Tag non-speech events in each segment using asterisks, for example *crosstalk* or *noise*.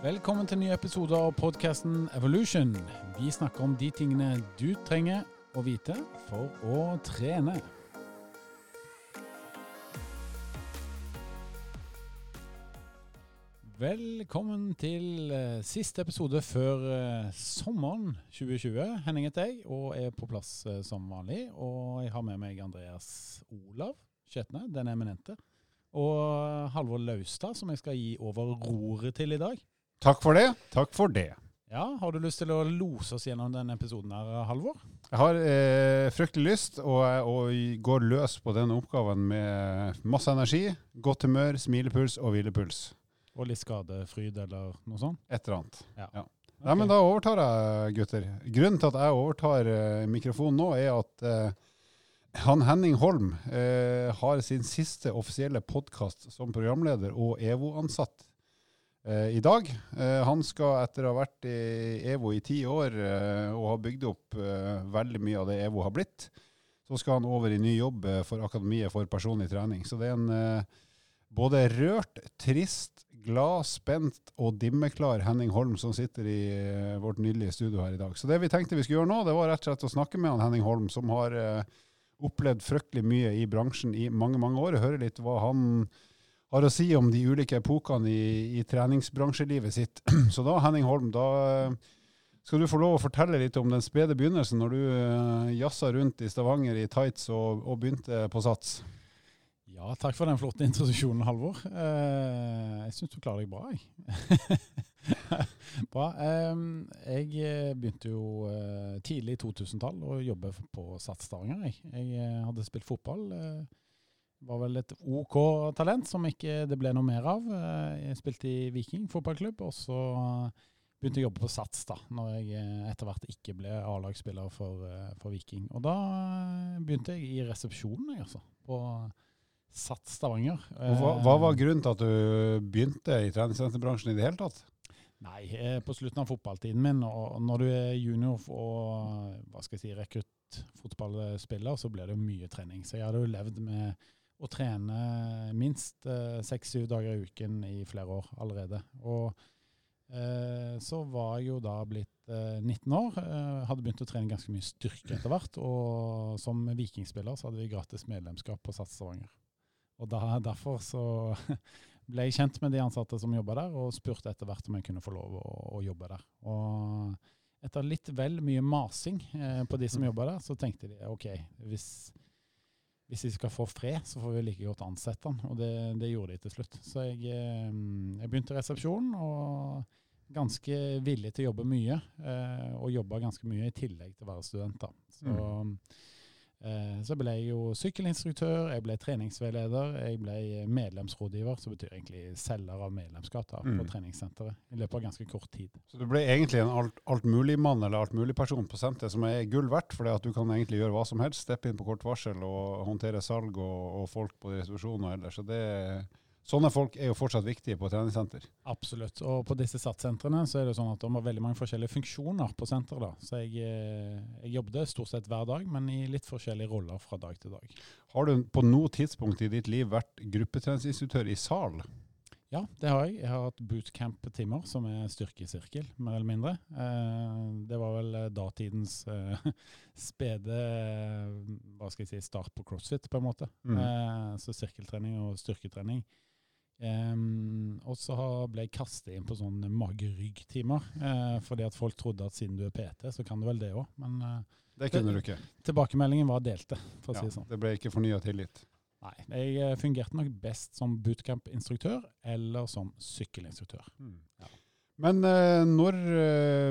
Velkommen til nye ny episode av podkasten Evolution. Vi snakker om de tingene du trenger å vite for å trene. Velkommen til eh, siste episode før eh, sommeren 2020. Henning heter jeg og er på plass eh, som vanlig. Og jeg har med meg Andreas Olav Skjetne, den eminente. Og Halvor Laustad, som jeg skal gi over roret til i dag. Takk for det. Takk for det. Ja, Har du lyst til å lose oss gjennom denne episoden her, Halvor? Jeg har eh, fryktelig lyst, og, og går løs på denne oppgaven med masse energi, godt humør, smilepuls og hvilepuls. Og litt skadefryd eller noe sånt? Et eller annet. Ja. ja. Nei, men da overtar jeg, gutter. Grunnen til at jeg overtar eh, mikrofonen nå, er at eh, han Henning Holm uh, har sin siste offisielle podkast som programleder og EVO-ansatt i dag. han skal, etter å ha vært i EVO i ti år og ha bygd opp veldig mye av det EVO har blitt, så skal han over i ny jobb for Akademiet for personlig trening. Så det er en både rørt, trist, glad, spent og dimmeklar Henning Holm som sitter i vårt nydelige studio her i dag. Så det vi tenkte vi skulle gjøre nå, det var rett og slett å snakke med han Henning Holm, som har opplevd fryktelig mye i bransjen i mange, mange år, og høre litt hva han har å si om de ulike epokene i, i treningsbransjelivet sitt. *clears throat* Så da, Henning Holm, da uh, skal du få lov å fortelle litt om den spede begynnelsen når du uh, jazza rundt i Stavanger i tights og, og begynte på Sats. Ja, takk for den flotte introduksjonen, Halvor. Eh, jeg syns du klarer deg bra, jeg. *laughs* bra. Eh, jeg begynte jo eh, tidlig i 2000-tall å jobbe på Sats Stavanger. Jeg. jeg eh, hadde spilt fotball. Eh, var vel et OK talent som ikke det ble noe mer av. Eh, jeg spilte i Viking fotballklubb, og så begynte jeg å jobbe på Sats da, når jeg etter hvert ikke ble A-lagsspiller for, for, Viking. Og da begynte jeg i resepsjonen, jeg, altså. på Sats Stavanger. Hva, hva, var grunnen til at du begynte i treningssenterbransjen i det hele tatt? Nei, eh, på slutten av fotballtiden min, og når du er junior og hva skal jeg si, rekruttfotballspiller, så blir det mye trening. Så jeg hadde jo levd med å trene minst eh, seks-syv dager i uken i flere år allerede. Og eh, så var jeg jo da blitt eh, 19 år, eh, hadde begynt å trene ganske mye styrke etter hvert. Og som vikingspiller så hadde vi gratis medlemskap på Sats Stavanger. Og da, Derfor så *laughs* ble jeg kjent med de ansatte som jobba der, og spurte etter hvert om jeg kunne få lov å, å jobbe der. Og etter litt vel mye masing eh, på de som mm. jobba der, så tenkte de OK, hvis, hvis de skal få fred, så får vi like godt ansette han. Og det, det gjorde de til slutt. Så jeg, eh, jeg begynte resepsjonen, og ganske villig til å jobbe mye. Eh, og jobba ganske mye i tillegg til å være student. da. Så... Mm. Eh, så ble jeg jo sykkelinstruktør, jeg ble treningsveileder, jeg ble medlemsrådgiver, som betyr egentlig selger av medlemskap da, på mm. treningssenteret, i løpet av ganske kort tid. Så du ble egentlig en alt, altmuligmann eller altmuligperson på senteret, som er gull verdt, at du kan egentlig gjøre hva som helst, steppe inn på kort varsel og håndtere salg og, og folk på restitusjon og ellers. Så det Sånne folk er jo fortsatt viktige på treningssenter. Absolutt. Og på disse SAT-sentrene så er det sånn at de har veldig mange forskjellige funksjoner på senteret. Så jeg, eh, jeg jobbet stort sett hver dag, men i litt forskjellige roller fra dag til dag. Har du på noe tidspunkt i ditt liv vært gruppetreningsinstruktør i sal? Ja, det har jeg. Jeg har hatt bootcamp-timer, som er styrkesirkel, mer eller mindre. Eh, det var vel datidens eh, *laughs* spede hva skal jeg si, start på crossfit, på en måte. Mm. Så sirkeltrening og styrketrening Um, og så ble jeg kastet inn på sånne mage-rygg-timer. Uh, fordi at folk trodde at siden du er PT, så kan du vel det òg. Men uh, det kunne du ikke. tilbakemeldingen var delte, for å ja, si det sånn. Det ble ikke fornya tillit? Nei. Jeg eh, fungerte nok best som bootcamp-instruktør eller som sykkelinstruktør. Mm. Ja. Men uh, når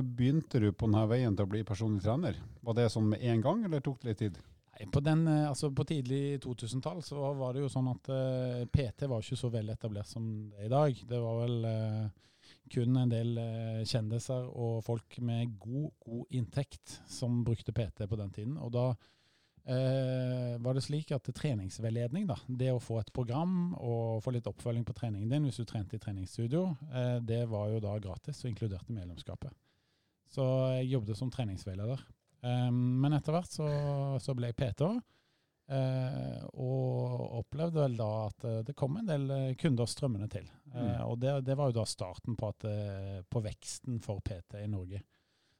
begynte du på denne veien til å bli personlig trener? Var det sånn med en gang, eller tok det litt tid? På, den, eh, altså på tidlig 2000-tall så var det jo sånn at uh, eh, PT var ikke så vel etablert som det er i dag. Det var vel uh, kun en del uh, kjendiser og folk med god, god inntekt som brukte PT på den tiden. Og da var det slik at treningsveiledning, da, det å få et program og få litt oppfølging på treningen din hvis du trente i treningsstudio, det var jo da gratis og inkluderte medlemskapet. Så jeg jobbet som treningsveileder. Um, men etter hvert så, så ble jeg PT. Uh, og opplevde vel da at uh, det kom en del uh, kunder strømmende til. Uh, og det, det, var jo da starten på, at, eh, på, veksten for PT i Norge.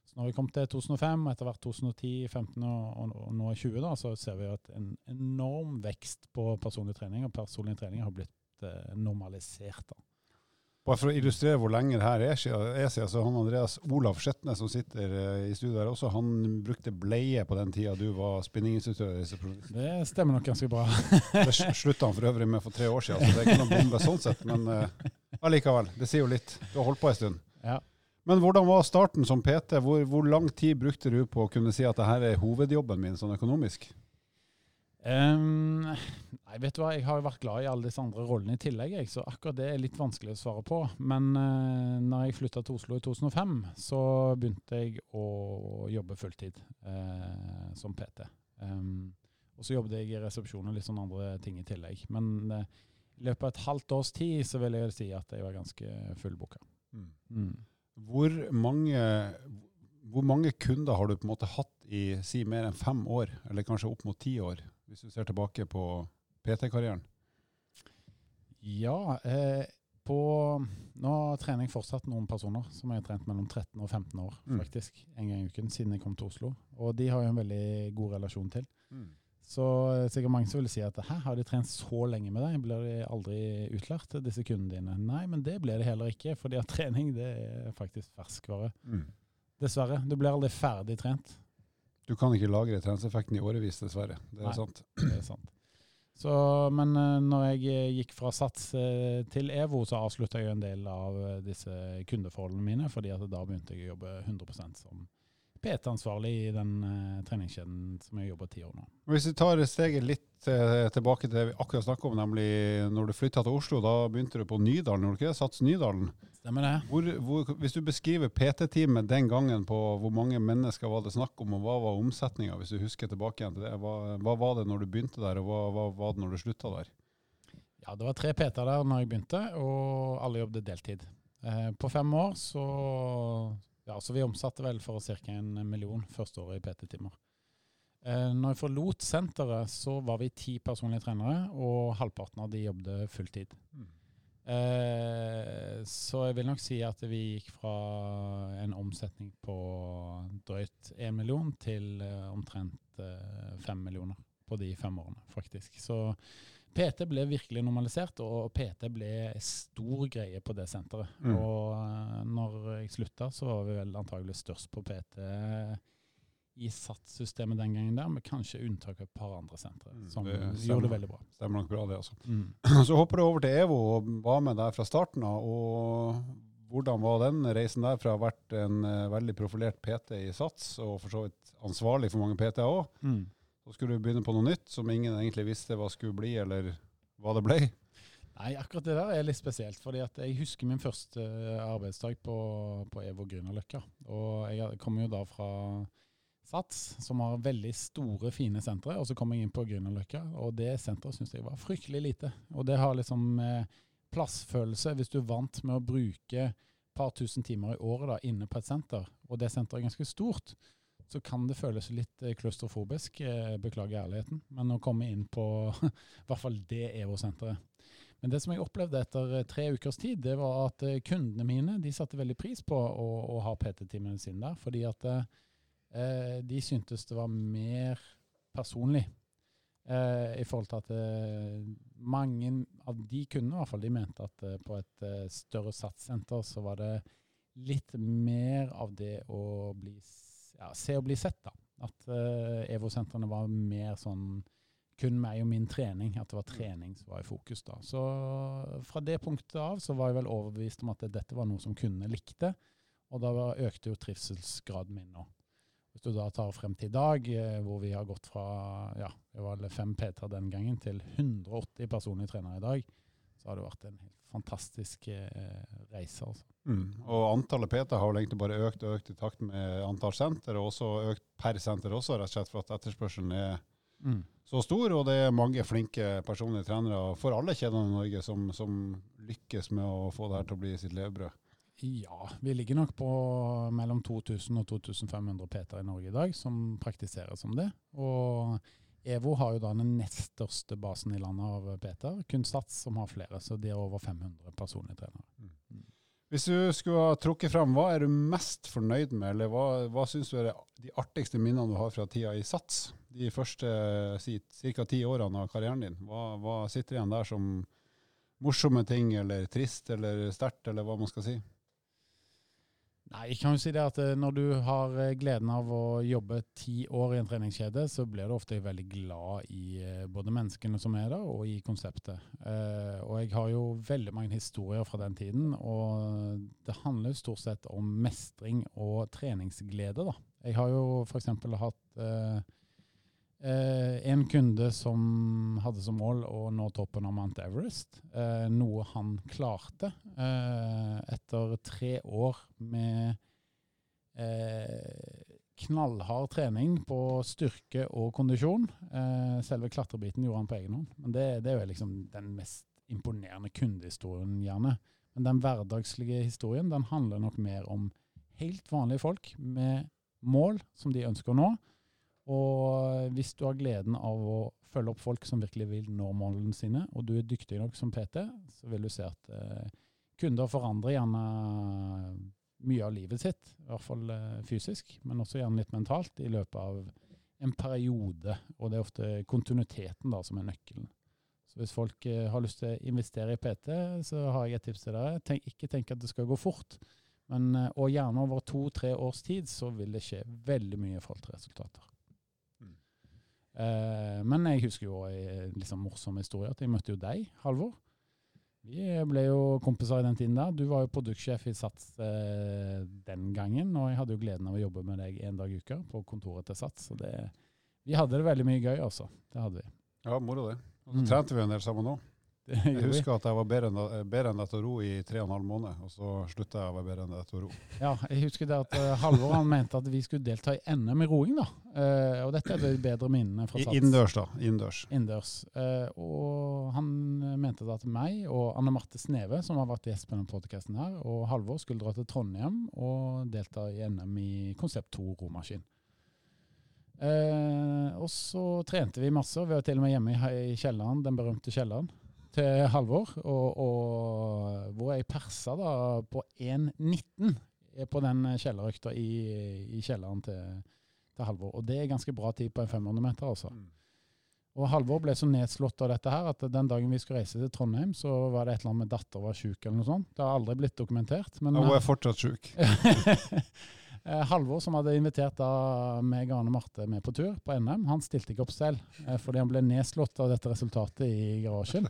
Så når vi kom til 2005, etter hvert 2010, 2015 og, og, nå 20, da, så ser vi at en enorm vekst på personlig trening, og personlig trening har blitt eh, normalisert. da. Bare for å illustrere hvor lenge det her er siden, så han Andreas Olav Skjetne som sitter eh, i studio her også, han brukte bleie på den tida du var spinninginstruktør. Det stemmer nok ganske bra. *laughs* det slutta han for øvrig med for tre år siden, så det er ikke noen bombe sånn sett. Men uh, allikevel, det sier jo litt. Du har holdt på en stund. Ja. Men hvordan var starten som PT? Hvor, hvor lang tid brukte du på å kunne si at dette er hovedjobben min sånn økonomisk? Um, nei, vet du hva, jeg har jo vært glad i alle disse andre rollene i tillegg, jeg, så akkurat det er litt vanskelig å svare på. Men uh, når jeg flytta til Oslo i 2005, så begynte jeg å jobbe fulltid uh, som PT. Um, og så jobbet jeg i resepsjonen og litt sånne andre ting i tillegg. Men uh, i løpet av et halvt års tid så vil jeg si at jeg var ganske fullbooka. Mm. Mm. Hvor, hvor mange kunder har du på en måte hatt i si mer enn fem år, eller kanskje opp mot ti år? Hvis du ser tilbake på PT-karrieren? Ja, eh, på Nå trener jeg fortsatt noen personer som jeg har trent mellom 13 og 15 år, mm. faktisk. En gang i uken siden jeg kom til Oslo. Og de har jo en veldig god relasjon til. Mm. Så eh, sikkert mange som vil si at hæ, har de trent så lenge med deg, blir de aldri utlært, disse kundene dine? Nei, men det ble det heller ikke, fordi at *laughs* trening det er faktisk ferskvare. Mm. Dessverre. Du blir aldri ferdig trent. Du kan ikke lagre treningseffekten i årevis, dessverre. Det er Nei, sant. *clears throat* Det er sant. Så, men uh, når jeg eh, gikk fra Sats uh, til EVO, så avslutta jeg en del av disse kundeforholdene mine, fordi at da begynte jeg å jobbe 100% som PT-ansvarlig i den uh, treningskjeden som jeg jobber ti år nå. Hvis vi tar steget litt uh, tilbake til det vi akkurat snakket om, nemlig når du flytta til Oslo, da begynte du på Nydalen, gjorde du ikke det? Sats Nydalen. Stemmer det. Hvor, hvor, hvis du beskriver PT-teamet den gangen på hvor mange mennesker var det snakk om, og hva var omsetninga, hvis du husker tilbake igjen til det? Hva, hva, var det når du begynte der, og hva, hva var det når du slutta der? Ja, Det var tre PT-er der når jeg begynte, og alle jobbet deltid. Eh, på fem år så ja, så vi omsatte vel for ca. en million første året i PT-timer. Eh, når jeg forlot senteret, så var vi ti personlige trenere, og halvparten av de jobbet fulltid. Mm. Eh, så jeg vil nok si at vi gikk fra en omsetning på drøyt én million til eh, omtrent eh, fem millioner på de fem årene, faktisk. Så PT ble virkelig normalisert, og PT ble stor greie på det senteret. Mm. Og uh, når jeg slutta, så var vi vel antagelig størst på PT i SATS-systemet den gangen der, med kanskje unntak av et par andre sentre, mm, som det gjorde det veldig bra. Stemmer nok bra, det, altså. Mm. *clears throat* Så hopper du over til EVO og var med der fra starten av. og Hvordan var den reisen der fra å ha vært en uh, veldig profilert PT i SATS, og for så vidt ansvarlig for mange PT-er òg? Mm så skulle du begynne på noe nytt som ingen egentlig visste hva skulle bli, eller hva det ble? Nei, akkurat det der er litt spesielt. fordi jeg husker min første arbeidsdag på, på EVO Grünerløkka. Og jeg kommer jo da fra Sats, som har veldig store, fine sentre. Og så kom jeg inn på Grünerløkka, og det senteret syns jeg var fryktelig lite. Og det har liksom eh, plassfølelse. Hvis du er vant med å bruke et par tusen timer i året da, inne på et senter, og det senteret er ganske stort, så kan det føles litt eh, klaustrofobisk. Eh, beklager ærligheten. Men å komme inn på *laughs* i hvert fall det EVO-senteret. Men det som jeg opplevde etter eh, tre ukers tid, det var at kundene mine de satte veldig pris på å, å ha PT-timene sine der. Fordi at eh, de syntes det var mer personlig. Eh, I forhold til at eh, mange av de kundene i hvert fall, de mente at på et større satssenter så var det litt mer av det å bli ja, se og bli sett. da. At uh, EVO-sentrene var mer sånn kun meg og min trening. At det var trening som var i fokus. da. Så fra det punktet av så var jeg vel overbevist om at dette var noe som kundene likte. Og da økte jo trivselsgraden min nå. Hvis du da tar frem til i dag, eh, hvor vi har gått fra ja, det var fem PT-er den gangen, til 180 personlige trenere i dag, så har det vært en helt fantastisk eh, reise. altså. Mm. Og antallet PT har vel egentlig bare økt og økt i takt med antall senter, og også økt per senter også, rett og slett for at etterspørselen er mm. så stor. Og det er mange flinke personlige trenere for alle kjedene i Norge som, som, lykkes med å få det her til å bli sitt levebrød. Ja, vi ligger nok på mellom 2000 og 2500 PT i Norge i dag som praktiserer som det. Og EVO har jo da den nest største basen i landet av Peter. Kun Sats som har flere, så de har over 500 personlige trenere. Hvis du skulle ha trukket frem, hva er du mest fornøyd med, eller hva, hva syns du er de artigste minnene du har fra tida i Sats? De første si, ca. ti årene av karrieren din. Hva, hva sitter igjen der som morsomme ting, eller trist, eller sterkt, eller hva man skal si? Nei, jeg kan jo si det at eh, Når du har eh, gleden av å jobbe ti år i en treningskjede, så blir du ofte veldig glad i eh, både menneskene som er der, og i konseptet. Og jeg har jo veldig mange historier fra den tiden, og det handler jo stort sett om mestring og treningsglede. da. Jeg har jo f.eks. hatt eh, en kunde som hadde som mål å nå toppen av Mount Everest, eh, noe han klarte eh, etter tre år med eh, knallhard trening på styrke og kondisjon. Eh, selve klatrebiten gjorde han på egen hånd, men det, det er jo liksom den mest imponerende kundehistorien, gjerne. Men den hverdagslige historien den handler nok mer om helt vanlige folk med mål som de ønsker å nå og hvis du har gleden av å følge opp folk som virkelig vil nå målene sine, og du er dyktig nok som PT, så vil du se at eh, kunder forandrer gjerne mye av livet sitt, i hvert fall eh, fysisk, men også gjerne litt mentalt, i løpet av en periode. Og det er ofte kontinuiteten da som er nøkkelen. Så hvis folk eh, har lyst til å investere i PT, så har jeg et tips til dere. Tenk, ikke tenk at det skal gå fort, men, eh, og gjerne over to-tre års tid, så vil det skje veldig mye i forhold til resultater. Eh, men jeg husker jo en liksom morsom historie at jeg møtte jo deg, Halvor. Vi ble jo kompiser i den tiden der. Du var jo produktsjef i Sats eh, den gangen, og jeg hadde jo gleden av å jobbe med deg en dag i uka på kontoret til Sats. Så det, vi hadde det veldig mye gøy, altså. Det hadde vi. Ja, moro det. Og så mm. trente vi en del sammen òg. Jeg husker at jeg var bedre enn, bedre enn dette å ro i tre og en halv måned, og så slutta jeg å være bedre enn dette å ro. Ja, jeg husker det at uh, Halvor han mente at vi skulle delta i NM i roing, da. Uh, og dette er de bedre minnene fra Sats. Innendørs, da. Innendørs. Innendørs. Uh, og han mente da at meg og Anne Marte Sneve, som har vært gjest på denne podkasten her, og Halvor skulle dra til Trondheim og delta i NM i Konsept 2 romaskin. Og så trente vi masse. Vi var til og med hjemme i, i kjelleren, den berømte kjelleren til Halvor, og, og, hvor jeg persa da på 1,19 på den kjellerøkta i, i kjelleren til, til, Halvor. Og det er ganske bra tid på en 500 meter, altså. Mm. Og Halvor ble så nedslått av dette her at den dagen vi skulle reise til Trondheim, så var det et eller annet med datter var sjuk eller noe sånt. Det har aldri blitt dokumentert. Men, ja, hun er fortsatt sjuk. *laughs* Eh, Halvor, som hadde invitert da meg og Anne Marte med på tur på NM, han stilte ikke opp selv eh, fordi han ble nedslått av dette resultatet i garasjen.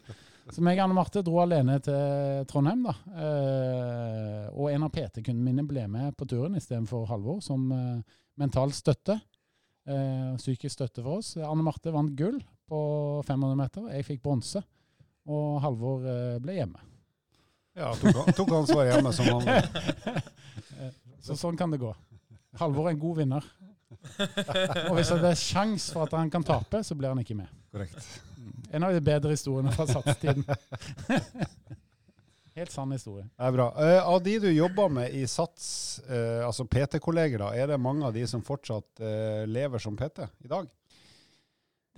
Så meg og Anne Marte dro alene til Trondheim. da. Eh, og en av PT-kundene mine ble med på turen istedenfor Halvor, som mental støtte. Psykisk støtte for oss. Anne Marte vant gull på 500 meter. Jeg fikk bronse. Og Halvor ble hjemme. Ja, tok, tok ansvaret hjemme som vanlig. *laughs* Så sånn kan det gå. Halvor er en god vinner. Og hvis det er sjans for at han kan tape, så blir han ikke med. Korrekt. En av de bedre historiene fra satstiden. Helt sann historie. Det er bra. Uh, av de du jobber med i Sats, uh, altså PT-kolleger, da, er det mange av de som fortsatt uh, lever som PT i dag?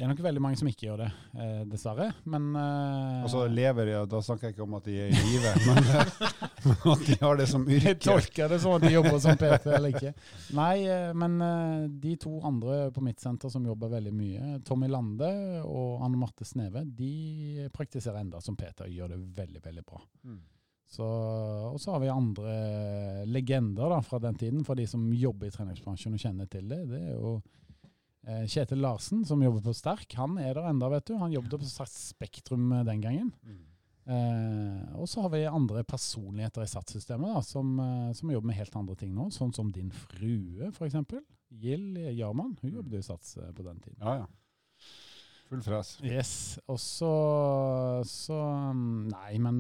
Det er nok veldig mange som ikke gjør det, eh, dessverre. Men eh, Altså lever, ja, da snakker jeg ikke om at de er i live, *laughs* men at de har det som yrke. Jeg tolker det som at de jobber som PT eller ikke. Nei, eh, men eh, de to andre på mitt senter som jobber veldig mye, Tommy Lande og Anne Marte Sneve, de praktiserer enda som PT og gjør det veldig, veldig bra. Mm. Så, og så har vi andre legender da, fra den tiden, for de som jobber i treningsbransjen og kjenner til det. Det er jo Kjetil Larsen, som jobber på Sterk, han er der enda, vet du. Han jobbet på Spektrum eh, den gangen. Mm. Eh, og så har vi andre personligheter i SATS-systemet som, eh, som, jobber med helt andre ting nå. Sånn som din frue, f.eks. Gill Jarman. Hun jobbet jo i SATS på den tiden. Ja, ja. Full fres. Yes. Og så, så mm, Nei, men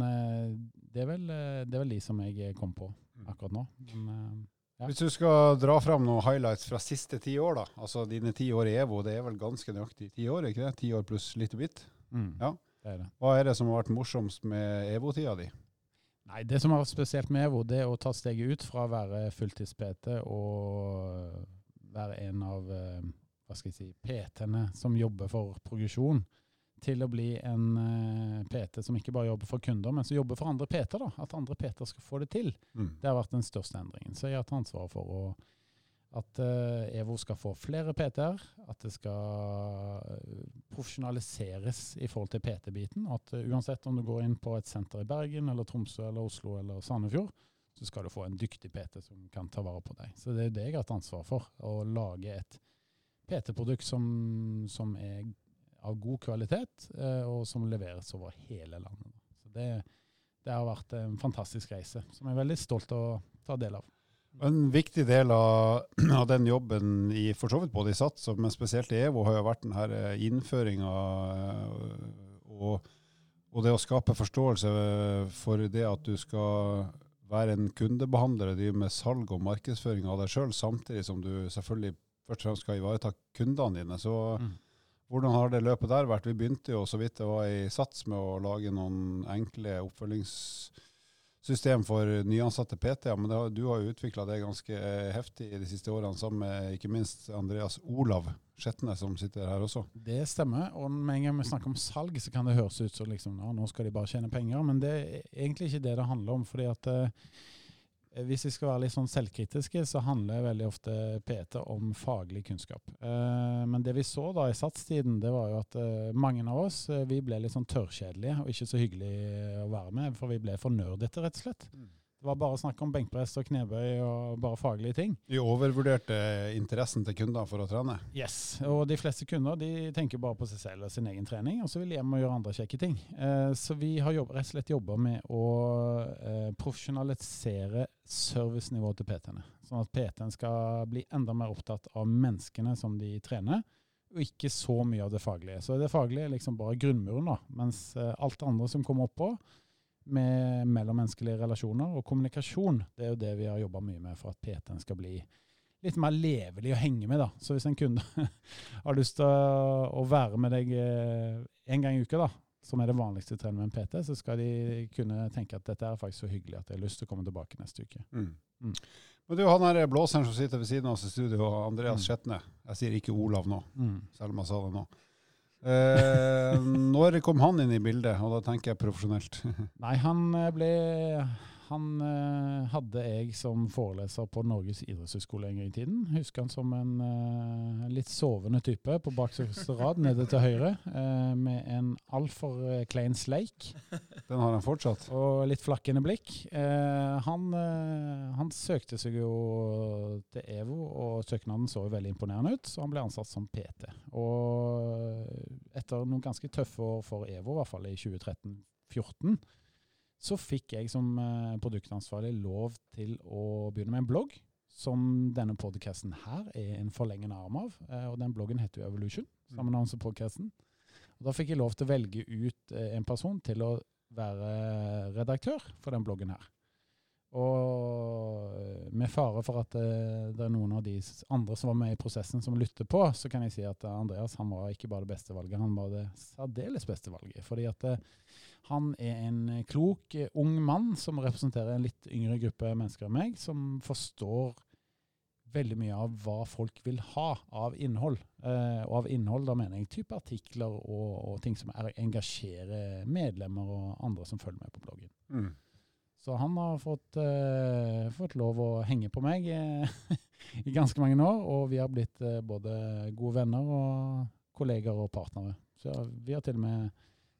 det er, vel, det er vel de som jeg kom på mm. akkurat nå. Men, ja. Hvis du skal dra fram noen highlights fra siste ti år, da. Altså dine ti år i EVO, det er vel ganske nøyaktig ti år, ikke det? Ti år pluss litt og bitt? Mm, ja. det er det. Hva er det som har vært morsomst med EVO-tida di? Nei, Det som har vært spesielt med EVO, det er å ta steget ut fra å være fulltids-PT og være en av eh, hva skal jeg si, PT-ene som jobber for progresjon, til å bli en eh, PT som ikke bare jobber for kunder, men som jobber for andre PT-er. da, At andre PT-er skal få det til. Mm. Det har vært den største endringen. Så jeg har tatt ansvar for å, at uh, EVO skal få flere PT-er, at det skal eh, profesjonaliseres i forhold til PT-biten. At uh, uansett om du går inn på et senter i Bergen, eller Tromsø, eller Oslo eller Sandefjord, så skal du få en dyktig PT som kan ta vare på deg. Så det er det jeg har hatt ansvar for. Å lage et PT-produkt som, som er av god kvalitet, eh, og som leveres over hele landet. Så det, det har vært en fantastisk reise, som jeg er veldig stolt av å ta del av. En viktig del av, *clears throat* av den jobben i for så vidt både i SATS, men spesielt i EVO, har jo vært denne innføringa og, og det å skape forståelse for det at du skal være en kundebehandler og drive med salg og markedsføring av deg sjøl, samtidig som du selvfølgelig først og fremst skal ivareta kundene dine. Så Mm. Hvordan har det løpet der vært? Vi begynte jo så vidt det var i SATS med å lage noen enkle oppfølgingssystem for nyansatte PT-er, men har, du har jo utvikla det ganske eh, heftig i de siste årene, sammen med ikke minst Andreas Olav Skjetne, som sitter her også. Det stemmer. Og med en gang vi snakker om salg, så kan det høres ut som liksom, ja, nå skal de bare tjene penger. Men det er egentlig ikke det det handler om. fordi at eh, hvis vi skal være litt sånn selvkritiske, så handler veldig ofte PT om faglig kunnskap. Eh, men det vi så da i satstiden, det var jo at eh, mange av oss eh, vi ble litt sånn tørrkjedelige og ikke så hyggelig å være med, for vi ble for nerdete, rett og slett. Det var bare snakk om benkpress og knebøy og bare faglige ting. Vi overvurderte interessen til kunder for å trene. Yes, og de fleste kunder de tenker bare på seg selv og sin egen trening, og så vil de hjem og gjøre andre kjekke ting. Eh, så vi har jobbet, rett og slett jobba med å eh, profesjonalisere servicenivået til PT-ene. Sånn at PT-en skal bli enda mer opptatt av menneskene som de trener, og ikke så mye av det faglige. Så det faglige er liksom bare grunnmuren, da, mens eh, alt det andre som kommer oppå, med mellommenneskelige relasjoner og kommunikasjon, det er jo det vi har jobba mye med for at PT-en skal bli litt mer levelig å henge med. da. Så hvis en kunde *laughs* har lyst til å, å være med deg eh, en gang i uka, da, som er det vanligste trenet med en PT, så skal de kunne tenke at dette er faktisk så hyggelig at jeg har lyst til å komme tilbake neste uke. Mm. Mm. Men du, han her blåseren som sitter ved siden av oss i studio, Andreas Mm. Skjetne. Jeg sier ikke Olav nå, Mm. selv om jeg sa det nå. Eh, når kom han inn i bildet, og da tenker jeg profesjonelt? *laughs* Nei, han eh, ble Han eh, hadde jeg som foreleser på Norges idrettshøgskole en gang i tiden. Husker han som en eh, litt sovende type på bakerste rad nede til høyre, eh, med en altfor eh, klein sleik. Den har han fortsatt. Og litt flakkende blikk. Eh, han, eh, han søkte seg jo til EVO, og søknaden så jo veldig imponerende ut, så han ble ansatt som PT. Og etter noen ganske tøffe år for EVO, i hvert fall i 2013-2014, så fikk jeg som eh, produktansvarlig lov til å begynne med en blogg, som denne podcasten her er en forlengende arm av. Eh, og den bloggen heter jo Evolution, samme som podcasten. Og da fikk jeg lov til å velge ut eh, en person til å være redaktør for den bloggen her. Og med fare for at eh, det er noen av de andre som var med i prosessen som lytter på, så kan jeg si at eh, Andreas han var ikke bare det beste valget, han var det særdeles beste valget. Fordi at eh, han er en klok, ung mann som representerer en litt yngre gruppe mennesker enn meg, som forstår veldig mye av hva folk vil ha av innhold. Og av innhold, da mener jeg type artikler og, og ting som er, engasjerer medlemmer og andre som følger med på bloggen. Mm. Så han har fått, uh, fått lov å henge på meg eh, *laughs* i ganske mange år, og vi har blitt uh, både gode venner og kolleger og partnere. Så vi har til og med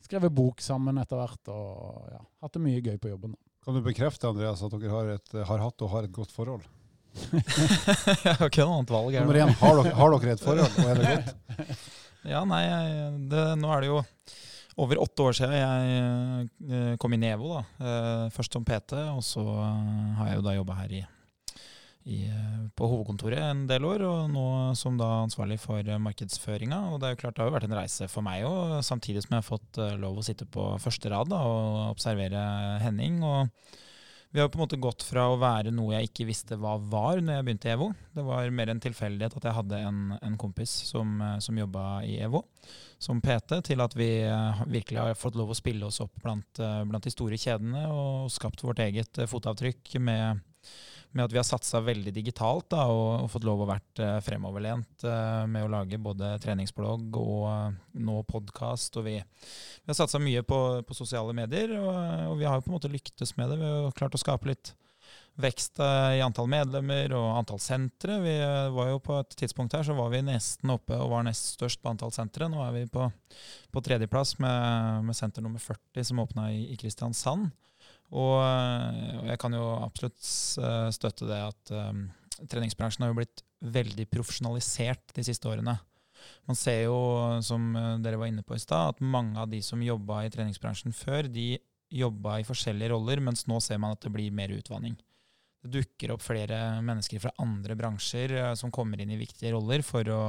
skrevet bok sammen etter hvert, og ja, hatt det mye gøy på jobben. Kan du bekrefte, Andreas, at dere har, et, har hatt og har et godt forhold? jeg har ikke noe annet valg. er? Nummer én, har dere, har dere et forhold, og er det godt? *laughs* Ja, nei, det, nå er det jo over åtte år siden jeg eh, kom i EVO. da. Eh, Først som PT, og så eh, har jeg jo da jobba her i, i, på hovedkontoret en del år, og nå som da ansvarlig for markedsføringa. Og det er jo klart det har jo vært en reise for meg òg, samtidig som jeg har fått lov å sitte på første rad da, og observere Henning. og vi har på en måte gått fra å være noe jeg ikke visste hva var når jeg begynte i EVO. Det var mer en tilfeldighet at jeg hadde en, en kompis som, eh, som jobba i EVO som PT, til at vi eh, virkelig har fått lov å spille oss opp blant, eh, blant de store kjedene og skapt vårt eget fotavtrykk med med at vi har satsa veldig digitalt da, og, og, fått lov å vært uh, fremoverlent uh, med å lage både treningsblogg og uh, nå podkast. Vi, vi har satsa mye på, på, sosiale medier, og, og, vi har jo på en måte lyktes med det. Vi har klart å skape litt vekst i antall medlemmer og antall sentre. Vi var jo På et tidspunkt her så var vi nesten oppe og var nest størst på antall sentre. Nå er vi på, på tredjeplass med, med senter nummer 40 som åpna i, i Kristiansand. Og, og, jeg kan jo absolutt eh, støtte det at um, treningsbransjen har jo blitt veldig profesjonalisert de siste årene. Man ser jo, som eh, dere var inne på i stad, at mange av de som jobba i treningsbransjen før, de jobba i forskjellige roller, mens nå ser man at det blir mer utvanning. Det dukker opp flere mennesker fra andre bransjer som kommer inn i viktige roller for å,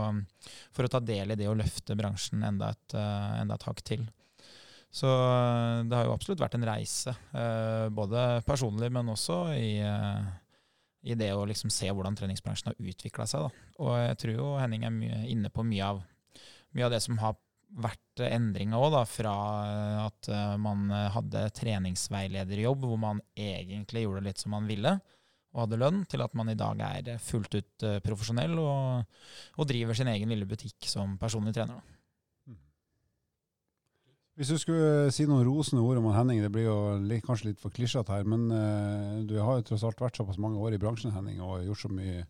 for å ta del i det å løfte bransjen enda et, enda et hakk til. Så eh, det har jo absolutt vært en reise, eh, både personlig, men også i, eh, i det å liksom se hvordan treningsbransjen har utvikla seg. Da. Og jeg tror jo Henning er mye, inne på mye av, mye av det som har vært endringa òg, fra at man hadde treningsveilederjobb hvor man egentlig gjorde litt som man ville og hadde lønn, til at man i dag er fullt ut profesjonell og, og driver sin egen lille butikk som personlig trener. Da. Hvis du skulle si noen rosende ord om Henning, det blir jo litt, kanskje litt for klisjete her, men uh, du har jo tross alt vært såpass mange år i bransjen Henning, og gjort så mye,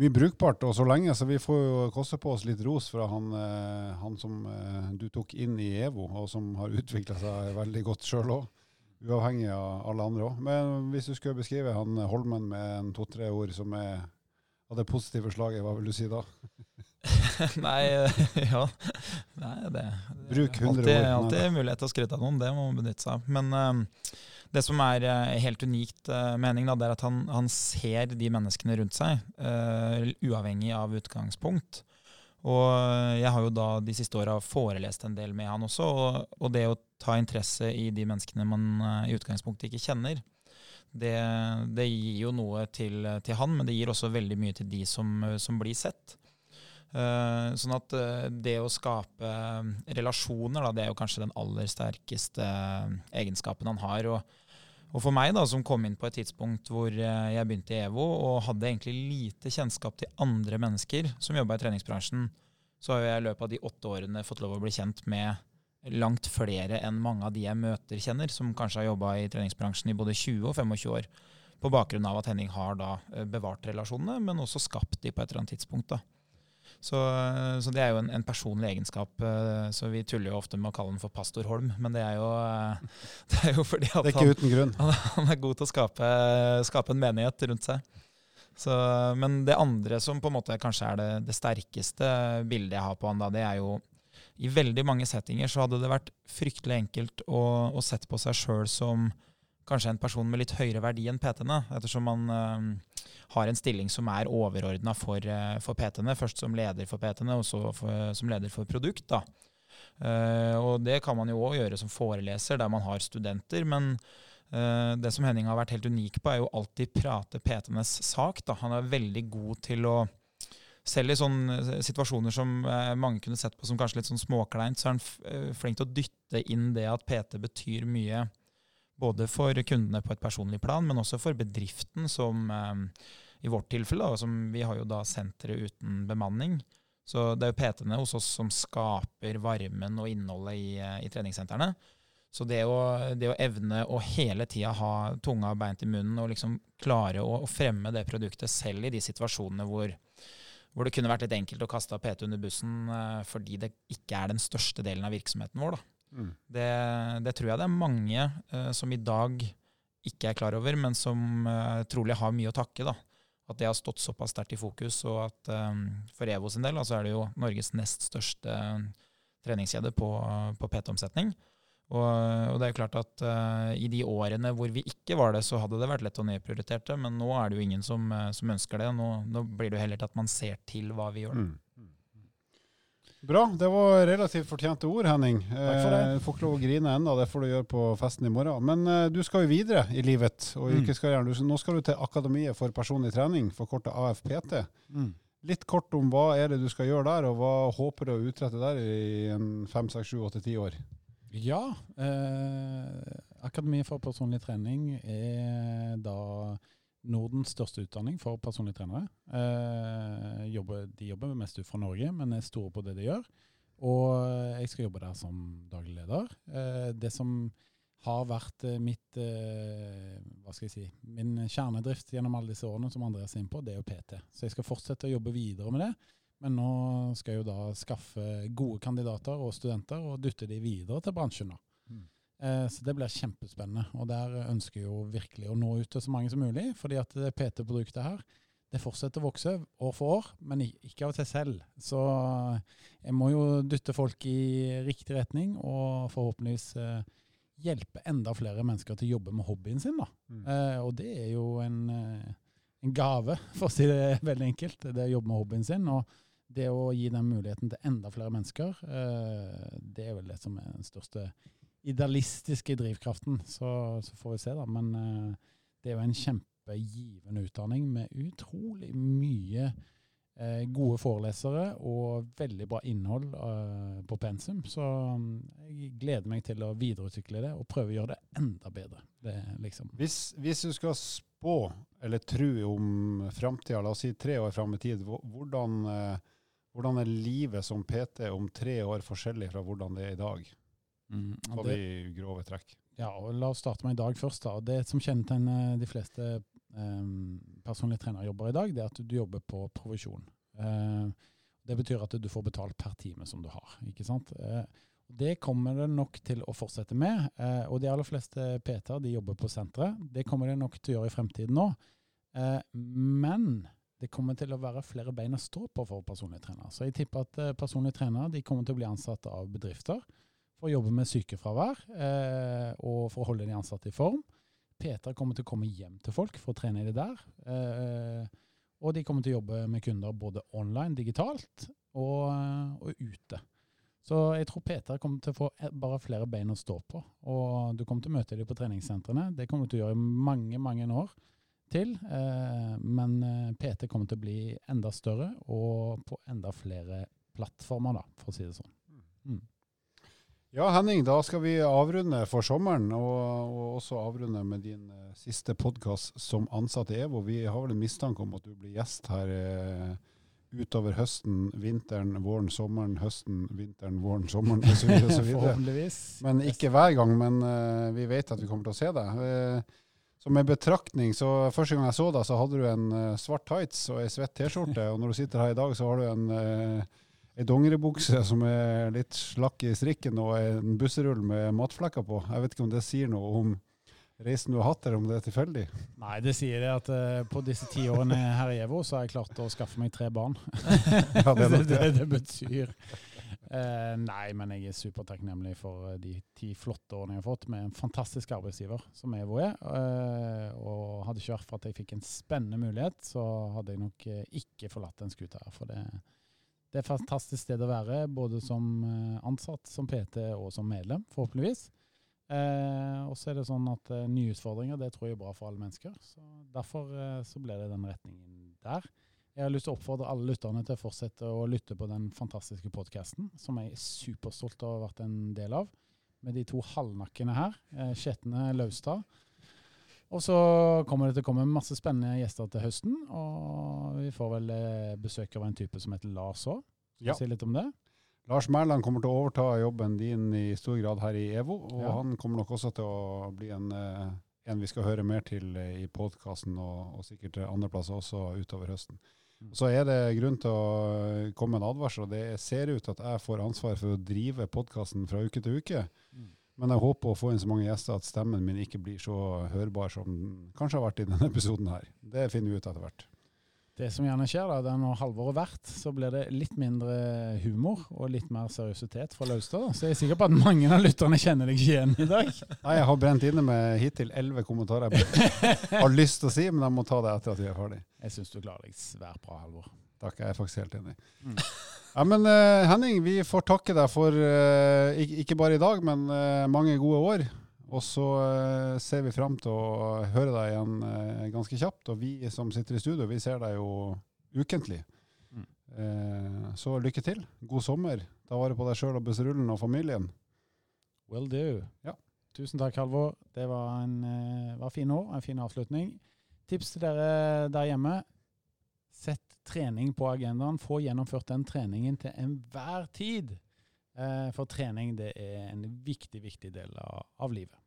mye brukbart og så lenge, så vi får jo koste på oss litt ros fra han, uh, han som uh, du tok inn i EVO, og som har utvikla seg veldig godt sjøl òg. Uavhengig av alle andre òg. Men hvis du skulle beskrive han Holmen med en to-tre ord som er av det positive slaget, hva vil du si da? *laughs* Nei, *laughs* ja. Nei, det, Bruk 100 alltid, år. Alltid mulighet til å skryte av noen, det må man benytte seg av. Men uh, det som er uh, helt unikt uh, mening, da, det er at han, han, ser de menneskene rundt seg, uh, uavhengig av utgangspunkt. Og jeg har jo da de siste åra forelest en del med han også, og, og, det å ta interesse i de menneskene man i utgangspunktet ikke kjenner, det, det gir jo noe til, til, han, men det gir også veldig mye til de som, som blir sett. Uh, sånn at uh, det å skape uh, relasjoner, da, det er jo kanskje den aller sterkeste egenskapen han har. Og, og, for meg, da, som kom inn på et tidspunkt hvor jeg begynte i EVO og hadde egentlig lite kjennskap til andre mennesker som jobba i treningsbransjen, så har jeg i løpet av de åtte årene fått lov å bli kjent med langt flere enn mange av de jeg møter kjenner, som kanskje har jobba i treningsbransjen i både 20 og 25 år. På bakgrunn av at Henning har da bevart relasjonene, men også skapt de på et eller annet tidspunkt. da. Så, så, det er jo en, en, personlig egenskap. Eh, så vi tuller jo ofte med å kalle den for Pastor Holm, men det er jo, eh, *laughs* det er jo fordi at *laughs* han, han, er god til å skape, skape en menighet rundt seg. Så, men det andre som på en måte kanskje er det, det sterkeste bildet jeg har på han, da, det er jo i veldig mange settinger så hadde det vært fryktelig enkelt å, å sette på seg sjøl som kanskje en person med litt høyere verdi enn PT-ene, ettersom man uh, har en stilling som er overordna for, uh, for PT-ene. Først som leder for PT-ene, og så for, som leder for produkt. da. Uh, og det kan man jo òg gjøre som foreleser, der man har studenter. Men det som Henning har vært helt unik på, er jo alltid prate PT-enes sak. Da. Han er veldig god til å selv i sånne situasjoner som mange kunne sett på som kanskje litt sånn småkleint, så er han flink til å dytte inn det at PT betyr mye både for kundene på et personlig plan, men også for bedriften, som eh, i vårt tilfelle, da, som vi har jo da sentre uten bemanning. Så det er jo PT-ene hos oss som skaper varmen og innholdet i, eh, i treningssentrene. Så det å, det å, evne å hele tida ha tunga beint i munnen og liksom klare å, å, fremme det produktet selv i de situasjonene hvor, hvor det kunne vært litt enkelt å kaste PT under bussen eh, fordi det ikke er den største delen av virksomheten vår. da. Mm. Det, det, tror jeg det er mange uh, som i dag ikke er klar over, men som uh, trolig har mye å takke. da. At det har stått såpass sterkt i fokus, og at um, for EVO sin del altså er det jo Norges nest største treningskjede på, på PT-omsetning. Og, og, det er jo klart at uh, i de årene hvor vi ikke var det, så hadde det vært lett å nedprioritere det, men nå er det jo ingen som, som ønsker det. Nå, nå, blir det jo heller til at man ser til hva vi gjør. Mm. Bra. Det var relativt fortjente ord, Henning. Takk for det. Eh, får ikke lov å grine ennå, det får du gjøre på festen i morgen. Men eh, du skal jo videre i livet og i mm. yrkeskarrieren. Nå skal du til Akademiet for personlig trening, forkorta AFPT. Mm. Litt kort om hva er det du skal gjøre der, og hva håper du å utrette der i en fem, seks, sju, åtte, ti år? Ja, eh, Akademiet for personlig trening er da Nordens største utdanning for personlige trenere. Eh, jobber, de jobber mest ut fra Norge, men er store på det de gjør. Og jeg skal jobbe der som daglig leder. Eh, det som har vært eh, mitt eh, hva skal jeg si, min kjernedrift gjennom alle disse årene, som Andreas er inne på, det er jo PT. Så jeg skal fortsette å jobbe videre med det. Men nå skal jeg jo da skaffe gode kandidater og studenter og dytte de videre til bransjen. da. Eh, så det blir kjempespennende. Og der ønsker jeg jo virkelig å nå ut til så mange som mulig. fordi at det PT-produktet her det fortsetter å vokse år for år, men ikke av seg selv. Så jeg må jo dytte folk i riktig retning, og forhåpentligvis eh, hjelpe enda flere mennesker til å jobbe med hobbyen sin. da. Mm. Eh, og det er jo en, eh, en gave, *laughs* for å si det veldig enkelt, det å jobbe med hobbyen sin. Og det å gi den muligheten til enda flere mennesker, eh, det er vel det som er den største idealistiske drivkraften. Så, så får vi se, da. Men eh, det er jo en kjempegivende utdanning med utrolig mye eh, gode forelesere og veldig bra innhold eh, på pensum. Så mm, jeg gleder meg til å videreutvikle det og prøve å gjøre det enda bedre. Det liksom Hvis, hvis du skal spå eller tro om framtida, la oss si tre år fram i tid, hvordan, hvordan er livet som PT om tre år forskjellig fra hvordan det er i dag? Mm, og det, i grove trekk. Ja, og La oss starte med i dag først. da. Det som kjennetegner de fleste um, personlige trenerjobber i dag, det er at du jobber på provisjon. Uh, det betyr at du får betalt per time som du har. ikke sant? Uh, det kommer det nok til å fortsette med. Uh, og de aller fleste PT-er de jobber på senteret. Det kommer det nok til å gjøre i fremtiden nå. Eh, men det kommer til å være flere bein å stå på for personlige trenere. Så jeg tipper at personlige trenere de kommer til å bli ansatt av bedrifter for å jobbe med sykefravær eh, og for å holde de ansatte i form. Peter kommer til å komme hjem til folk for å trene de der. Eh, og de kommer til å jobbe med kunder både online, digitalt og, og ute. Så jeg tror Peter kommer til å få bare flere bein å stå på. Og du kommer til å møte dem på treningssentrene. Det kommer du til å gjøre i mange, mange år til. Eh, men eh, PT kommer til å bli enda større og på enda flere plattformer, da, for å si det sånn. Mm. Ja, Henning, da skal vi avrunde for sommeren, og, og også avrunde med din eh, siste podkast som ansatt i EVO. Vi har vel en mistanke om at du blir gjest her eh, utover høsten, vinteren, våren, sommeren, høsten, vinteren, våren, sommeren osv. *laughs* Forhåpentligvis. Men ikke hver gang, men eh, vi vet at vi kommer til å se deg. Eh, så med betraktning, så Første gang jeg så deg, så hadde du en eh, svart tights og ei svett T-skjorte. Og når du sitter her i dag, så har du en, uh, ei dongeribukse som er litt slakk i strikken, og en busserull med matflekker på. Jeg vet ikke om det sier noe om reisen du har hatt, eller om det er tilfeldig. Nei, det sier det at uh, på disse ti årene her i EVO, så har jeg klart å skaffe meg tre barn. *laughs* Ja, det *laughs* det, det. det betyr. uh, nei, men jeg er supertakknemlig for eh, de ti flotte årene jeg har fått med en fantastisk arbeidsgiver som EVO er. Uh, og hadde ikke vært for at jeg fikk en spennende mulighet, så hadde jeg nok ikke forlatt den skuta her. For det, det er et fantastisk sted å være, både som eh, ansatt, som PT og som medlem, forhåpentligvis. Eh, og så er det sånn at eh, nye utfordringer det tror jeg er bra for alle mennesker. så Derfor eh, så ble det den retningen der. Jeg har lyst til å oppfordre alle lytterne til å fortsette å lytte på den fantastiske podkasten, som jeg er superstolt av å ha vært en del av, med de to halvnakkene her, eh, Skjetne Laustad. Og så kommer det til å komme masse spennende gjester til høsten, og vi får vel eh, besøk av en type som heter Lars òg. Ja. Si litt om det. Lars Mæland kommer til å overta jobben din i stor grad her i EVO, og Ja. han kommer nok også til å bli en, eh, en vi skal høre mer til eh, i podkasten, og, og sikkert andre plasser også utover høsten. Mm. Så er det grunn til å komme med en advarsel, det ser ut at jeg får ansvar for å drive podkasten fra uke til uke. Men jeg håper å få inn så mange gjester at stemmen min ikke blir så hørbar som den kanskje har vært i denne episoden her. Det finner vi ut etter hvert. Det som gjerne skjer, da, det er når halvåret vært, så blir det litt mindre humor og litt mer seriøsitet fra Laustad. Så jeg er sikker på at mange av lytterne kjenner deg ikke igjen i dag. Nei, jeg har brent inne med hittil elleve kommentarer jeg *laughs* har lyst til å si, men jeg må ta det etter at vi er ferdig. Jeg syns du klarer deg svært bra, Halvor. Takk, jeg er faktisk helt enig. Mm. Ja, men uh, Henning, vi får takke deg for uh, ikke, bare i dag, men uh, mange gode år. Og så ser vi fram til å høre deg igjen ganske kjapt. Og vi som sitter i studio, vi ser deg jo ukentlig. Mm. Så lykke til. God sommer. Ta vare på deg sjøl og busserullen og familien. Will do. Ja. Tusen takk, Halvor. Det var en var fin år, en fin avslutning. tips til dere der hjemme. Sett trening på agendaen. Få gjennomført den treningen til enhver tid. Eh, For trening det er en viktig, viktig del av, av livet.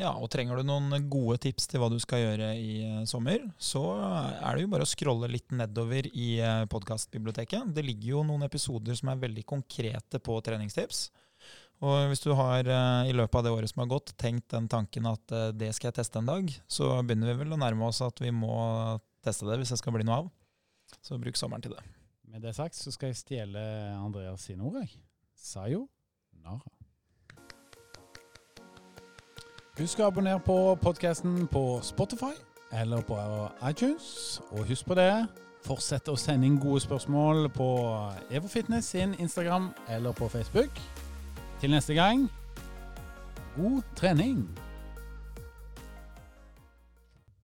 Ja, og trenger du noen gode tips til hva du skal gjøre i eh, sommer, så er det jo bare å scrolle litt nedover i eh, podkastbiblioteket. Det ligger jo noen episoder som er veldig konkrete på treningstips. Og hvis du har i løpet av det året som har gått, tenkt den tanken at det skal jeg teste en dag, så begynner vi vel å nærme oss at vi må teste det hvis det skal bli noe av. Så bruk sommeren til det. Med det sagt så skal jeg stjele Andreas sine ord. jeg. Sayo Nara. Husk å abonnere på podkasten på Spotify eller på iTunes. Og husk på det, fortsett å sende inn gode spørsmål på Evo Fitness sin Instagram eller på Facebook. Til neste gang, god trening!